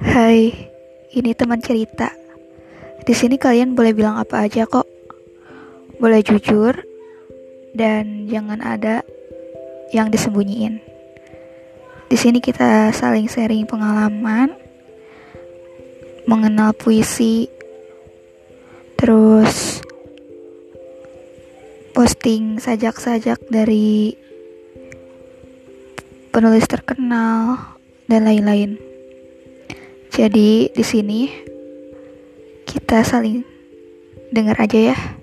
Hai, ini teman cerita. Di sini kalian boleh bilang apa aja kok. Boleh jujur dan jangan ada yang disembunyiin. Di sini kita saling sharing pengalaman, mengenal puisi, terus posting sajak-sajak dari penulis terkenal dan lain-lain. Jadi di sini kita saling dengar aja ya.